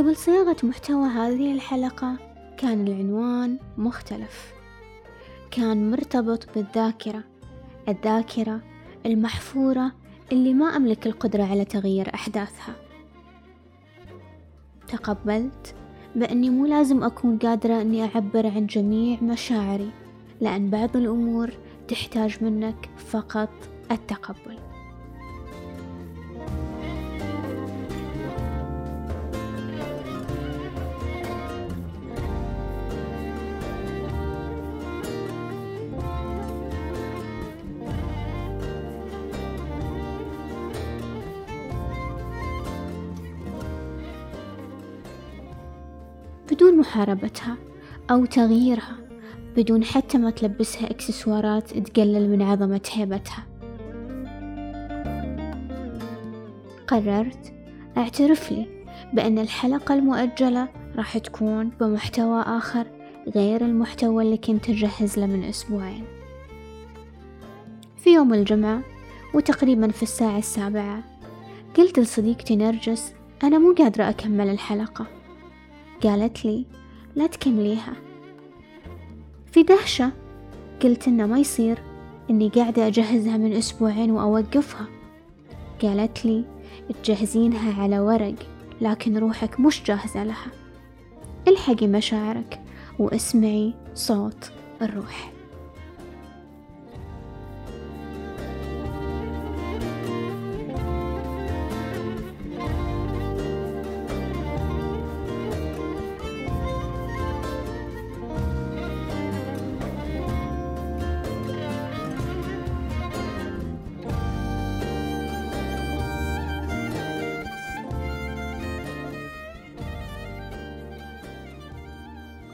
قبل صياغة محتوى هذه الحلقة كان العنوان مختلف. كان مرتبط بالذاكرة الذاكرة المحفورة اللي ما أملك القدرة على تغيير أحداثها. تقبلت بأني مو لازم أكون قادرة أني أعبر عن جميع مشاعري لأن بعض الأمور تحتاج منك فقط التقبل. بدون محاربتها أو تغييرها بدون حتى ما تلبسها إكسسوارات تقلل من عظمة هيبتها. قررت أعترف لي بأن الحلقة المؤجلة راح تكون بمحتوى آخر غير المحتوى اللي كنت أجهز له من أسبوعين. في يوم الجمعة وتقريبا في الساعة السابعة قلت لصديقتي نرجس أنا مو قادرة أكمل الحلقة. قالت لي لا تكمليها. في دهشة. قلت إنه ما يصير إني قاعدة أجهزها من أسبوعين وأوقفها. قالت لي تجهزينها على ورق لكن روحك مش جاهزة لها. الحقي مشاعرك واسمعي صوت الروح.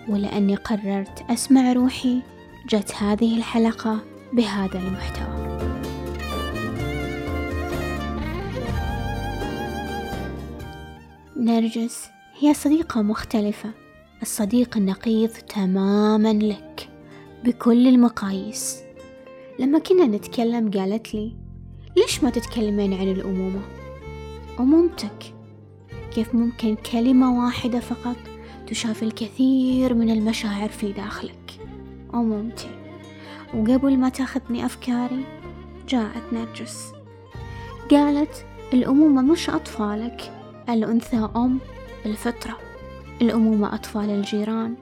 ولأني قررت أسمع روحي جت هذه الحلقة بهذا المحتوى. نرجس هي صديقة مختلفة. الصديق النقيض تماما لك بكل المقاييس. لما كنا نتكلم قالت لي ليش ما تتكلمين عن الأمومة؟ أمومتك. كيف ممكن كلمة واحدة فقط؟ تشاف الكثير من المشاعر في داخلك. أمومتي وقبل ما تاخذني أفكاري جاءت نرجس. قالت الأمومة مش أطفالك الأنثى أم الفطرة. الأمومة أطفال الجيران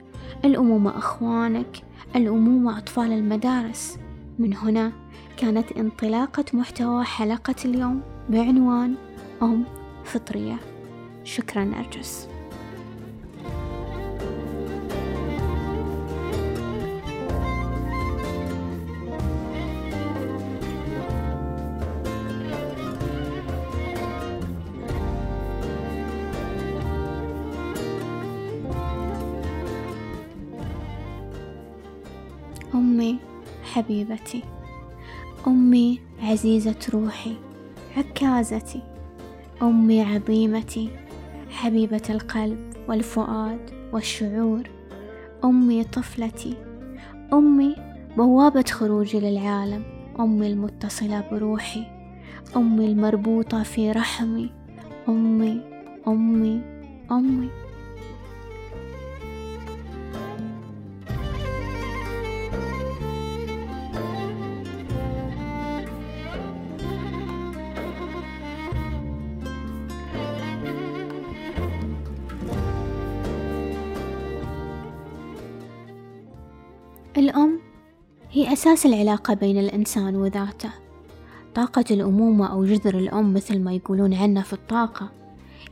الأمومة أخوانك الأمومة أطفال المدارس. من هنا كانت انطلاقة محتوى حلقة اليوم بعنوان أم فطرية. شكرا نرجس. حبيبتي أمي عزيزة روحي عكازتي أمي عظيمتي حبيبة القلب والفؤاد والشعور أمي طفلتي أمي بوابة خروجي للعالم أمي المتصلة بروحي أمي المربوطة في رحمي أمي أمي أمي. هي أساس العلاقة بين الإنسان وذاته. طاقة الأمومة أو جذر الأم مثل ما يقولون عنه في الطاقة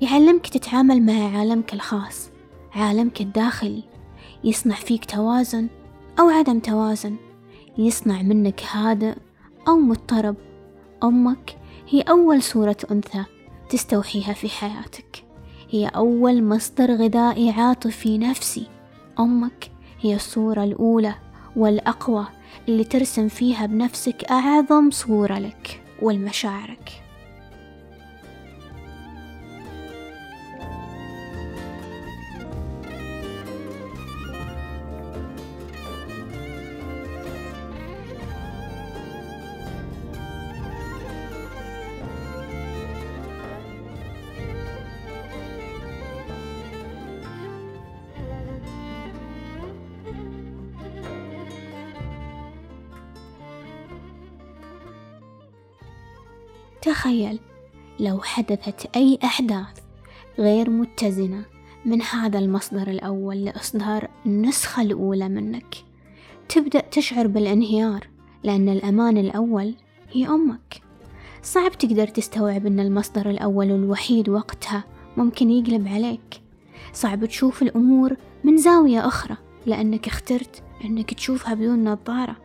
يعلمك تتعامل مع عالمك الخاص عالمك الداخلي يصنع فيك توازن أو عدم توازن يصنع منك هادئ أو مضطرب. أمك هي أول صورة أنثى تستوحيها في حياتك. هي أول مصدر غذائي عاطفي نفسي. أمك هي الصورة الأولى والأقوى اللي ترسم فيها بنفسك أعظم صورة لك ولمشاعرك تخيل لو حدثت أي أحداث غير متزنة من هذا المصدر الأول لإصدار النسخة الأولى منك. تبدأ تشعر بالانهيار لأن الأمان الأول هي أمك. صعب تقدر تستوعب أن المصدر الأول والوحيد وقتها ممكن يقلب عليك. صعب تشوف الأمور من زاوية أخرى لأنك اخترت أنك تشوفها بدون نظارة.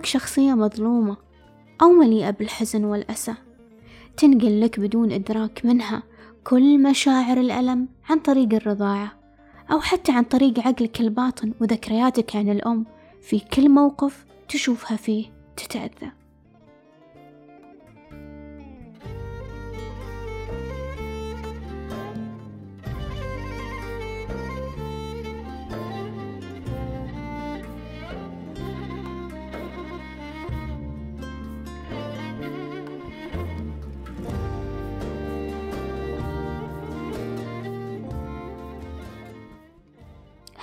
أمك شخصية مظلومة أو مليئة بالحزن والأسى. تنقل لك بدون إدراك منها كل مشاعر الألم عن طريق الرضاعة أو حتى عن طريق عقلك الباطن وذكرياتك عن الأم في كل موقف تشوفها فيه تتأذى.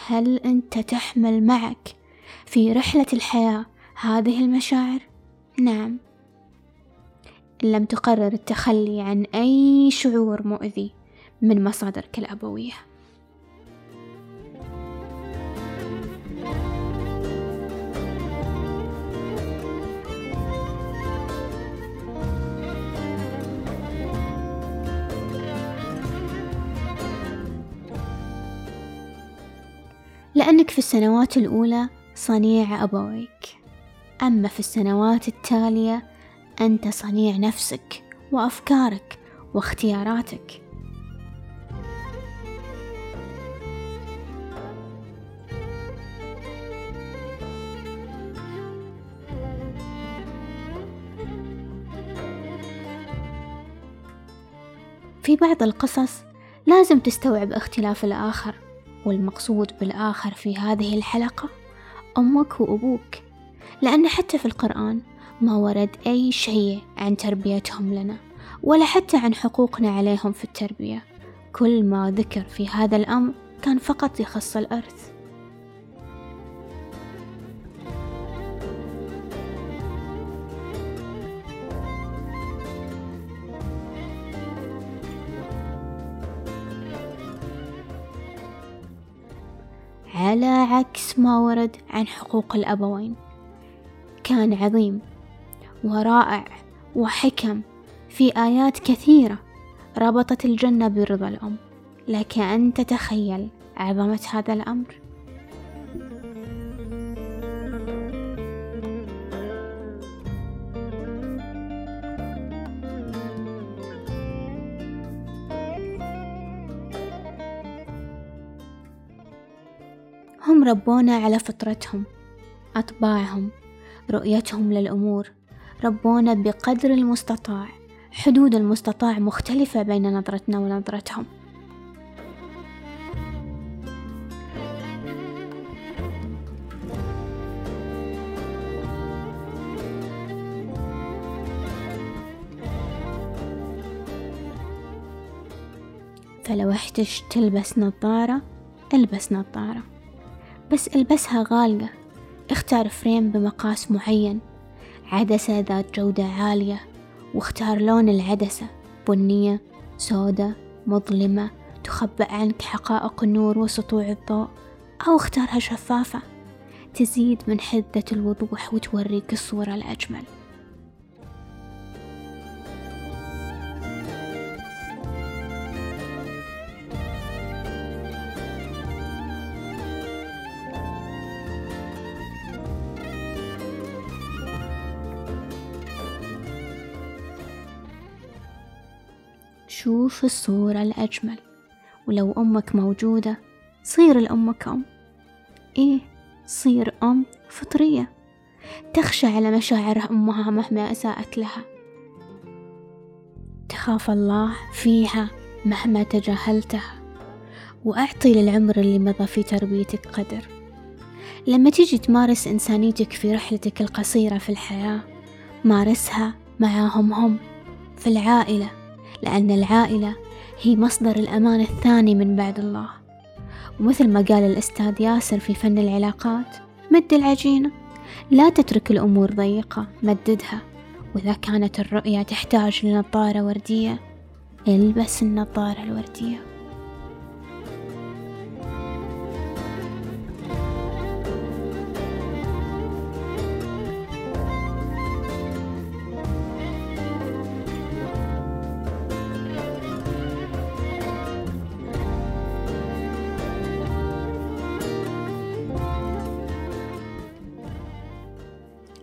هل أنت تحمل معك في رحلة الحياة هذه المشاعر؟ نعم إن لم تقرر التخلي عن أي شعور مؤذي من مصادرك الأبوية لأنك في السنوات الأولى صنيع أبويك. أما في السنوات التالية أنت صنيع نفسك وأفكارك واختياراتك. في بعض القصص لازم تستوعب اختلاف الآخر. والمقصود بالآخر في هذه الحلقة أمك وأبوك. لأن حتى في القرآن ما ورد أي شيء عن تربيتهم لنا ولا حتى عن حقوقنا عليهم في التربية. كل ما ذكر في هذا الأمر كان فقط يخص الإرث على عكس ما ورد عن حقوق الأبوين. كان عظيم ورائع وحكم في آيات كثيرة ربطت الجنة برضا الأم. لك أن تتخيل عظمة هذا الأمر؟ ربونا على فطرتهم أطباعهم رؤيتهم للأمور. ربونا بقدر المستطاع حدود المستطاع مختلفة بين نظرتنا ونظرتهم. فلو احتجت تلبس نظارة البس نظارة. بس ألبسها غالية. اختار فريم بمقاس معين. عدسة ذات جودة عالية. واختار لون العدسة. بنية سودة مظلمة. تخبأ عنك حقائق النور وسطوع الضوء. أو اختارها شفافة. تزيد من حدة الوضوح وتوريك الصورة الأجمل. شوف الصورة الأجمل. ولو أمك موجودة صير لأمك أم إيه صير أم فطرية. تخشى على مشاعر أمها مهما أساءت لها. تخاف الله فيها مهما تجاهلتها. وأعطي للعمر اللي مضى في تربيتك قدر. لما تيجي تمارس إنسانيتك في رحلتك القصيرة في الحياة مارسها معاهم هم في العائلة. لأن العائلة هي مصدر الأمان الثاني من بعد الله. ومثل ما قال الأستاذ ياسر في فن العلاقات مد العجينة. لا تترك الأمور ضيقة مددها. وإذا كانت الرؤية تحتاج لنظارة وردية البس النظارة الوردية.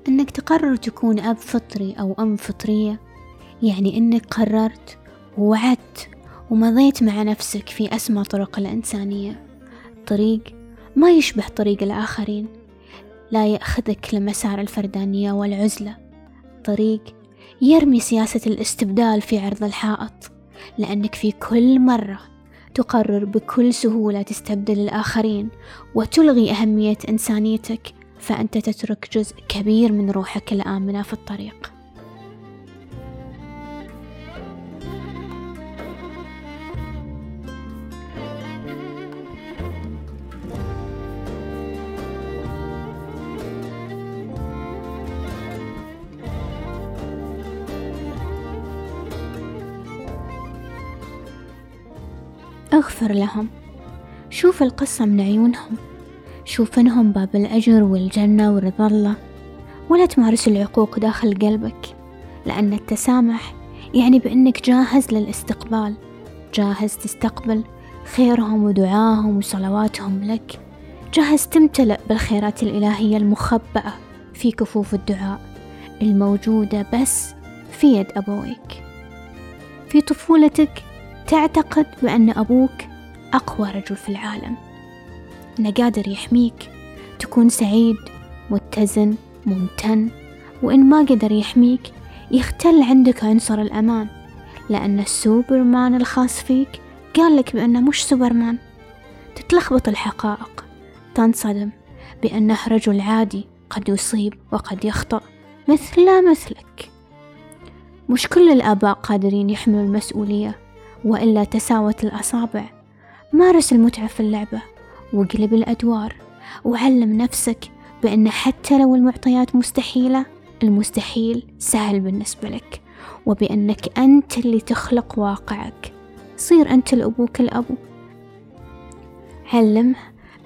إنك تقرر تكون أب فطري أو أم فطرية يعني إنك قررت ووعدت ومضيت مع نفسك في أسمى طرق الإنسانية. طريق ما يشبه طريق الآخرين لا يأخذك لمسار الفردانية والعزلة. طريق يرمي سياسة الاستبدال في عرض الحائط لأنك في كل مرة تقرر بكل سهولة تستبدل الآخرين وتلغي أهمية إنسانيتك فأنت تترك جزء كبير من روحك الآمنة في الطريق. اغفر لهم. شوف القصة من عيونهم. شوف إنهم باب الأجر والجنة ورضا الله. ولا تمارس العقوق داخل قلبك لأن التسامح يعني بأنك جاهز للاستقبال. جاهز تستقبل خيرهم ودعاهم وصلواتهم لك. جاهز تمتلئ بالخيرات الإلهية المخبأة في كفوف الدعاء الموجودة بس في يد أبويك. في طفولتك تعتقد بأن أبوك أقوى رجل في العالم. إنه قادر يحميك. تكون سعيد متزن ممتن. وإن ما قدر يحميك يختل عندك عنصر الأمان. لأن السوبرمان الخاص فيك قال لك بأنه مش سوبرمان. تتلخبط الحقائق. تنصدم بأنه رجل عادي قد يصيب وقد يخطأ. مثل مثلك. مش كل الآباء قادرين يحملوا المسؤولية وإلا تساوت الأصابع. مارس المتعة في اللعبة. واقلب الأدوار. وعلم نفسك بأن حتى لو المعطيات مستحيلة المستحيل سهل بالنسبة لك وبأنك أنت اللي تخلق واقعك. صير أنت لأبوك الأبو علمه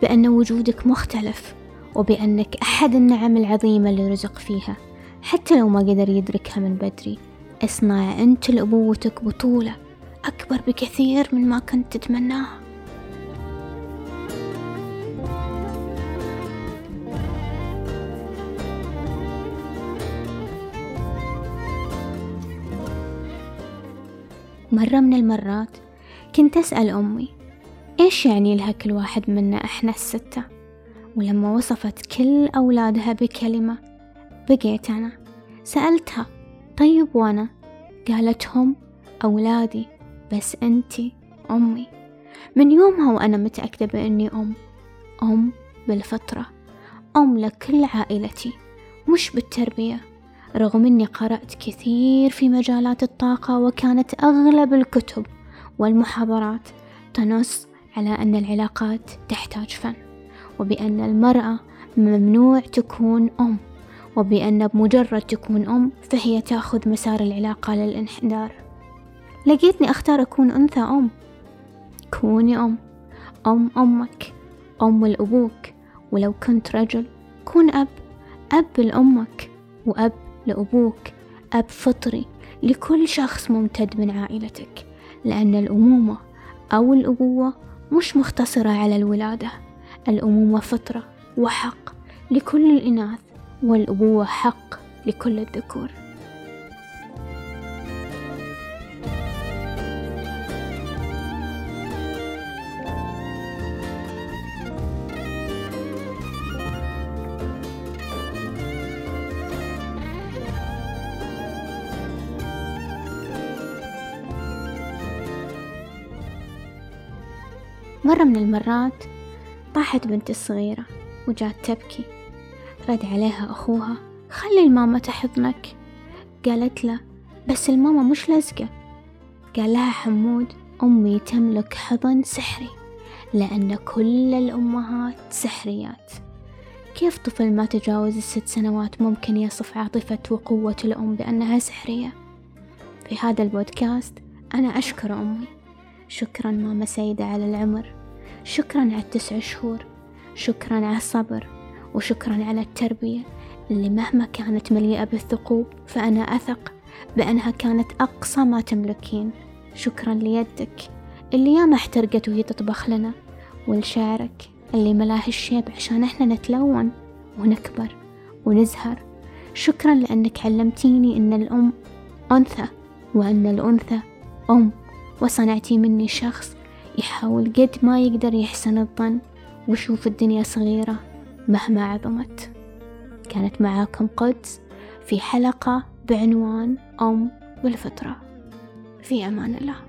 بأن وجودك مختلف وبأنك أحد النعم العظيمة اللي رزق فيها حتى لو ما قدر يدركها من بدري. اصنع أنت لأبوتك بطولة أكبر بكثير من ما كنت تتمناها مرة من المرات كنت أسأل أمي إيش يعني لها كل واحد منا إحنا الستة؟ ولما وصفت كل أولادها بكلمة بقيت أنا سألتها طيب وأنا؟ قالت هم أولادي بس أنتي أمي. من يومها وأنا متأكدة بإني أم أم بالفطرة أم لكل عائلتي مش بالتربية. رغم أني قرأت كثير في مجالات الطاقة وكانت أغلب الكتب والمحاضرات تنص على أن العلاقات تحتاج فن وبأن المرأة ممنوع تكون أم وبأن بمجرد تكون أم فهي تأخذ مسار العلاقة للانحدار. لقيتني أختار أكون أنثى أم. كوني أم. أم أمك. أم لأبوك ولو كنت رجل كون أب. أب لأمك. وأب لأبوك أب فطري لكل شخص ممتد من عائلتك لأن الأمومة أو الأبوة مش مختصرة على الولادة. الأمومة فطرة وحق لكل الإناث والأبوة حق لكل الذكور. مرة من المرات طاحت بنتي الصغيرة وجات تبكي. رد عليها أخوها خلي الماما تحضنك. قالت له بس الماما مش لزقة قال لها حمود أمي تملك حضن سحري لأن كل الأمهات سحريات. كيف طفل ما تجاوز الست سنوات ممكن يصف عاطفة وقوة الأم بأنها سحرية؟ في هذا البودكاست أنا أشكر أمي. شكرا ماما سيدة على العمر. شكرا على التسع شهور شكرا على الصبر وشكرا على التربية اللي مهما كانت مليئة بالثقوب فأنا أثق بأنها كانت أقصى ما تملكين. شكرا ليدك اللي ياما احترقت وهي تطبخ لنا ولشعرك اللي ملاه الشيب عشان إحنا نتلون ونكبر ونزهر. شكرا لأنك علمتيني أن الأم أنثى وأن الأنثى أم وصنعتي مني شخص يحاول قد ما يقدر يحسن الظن ويشوف الدنيا صغيرة مهما عظمت. كانت معاكم قدس في حلقة بعنوان أم بالفطرة في أمان الله.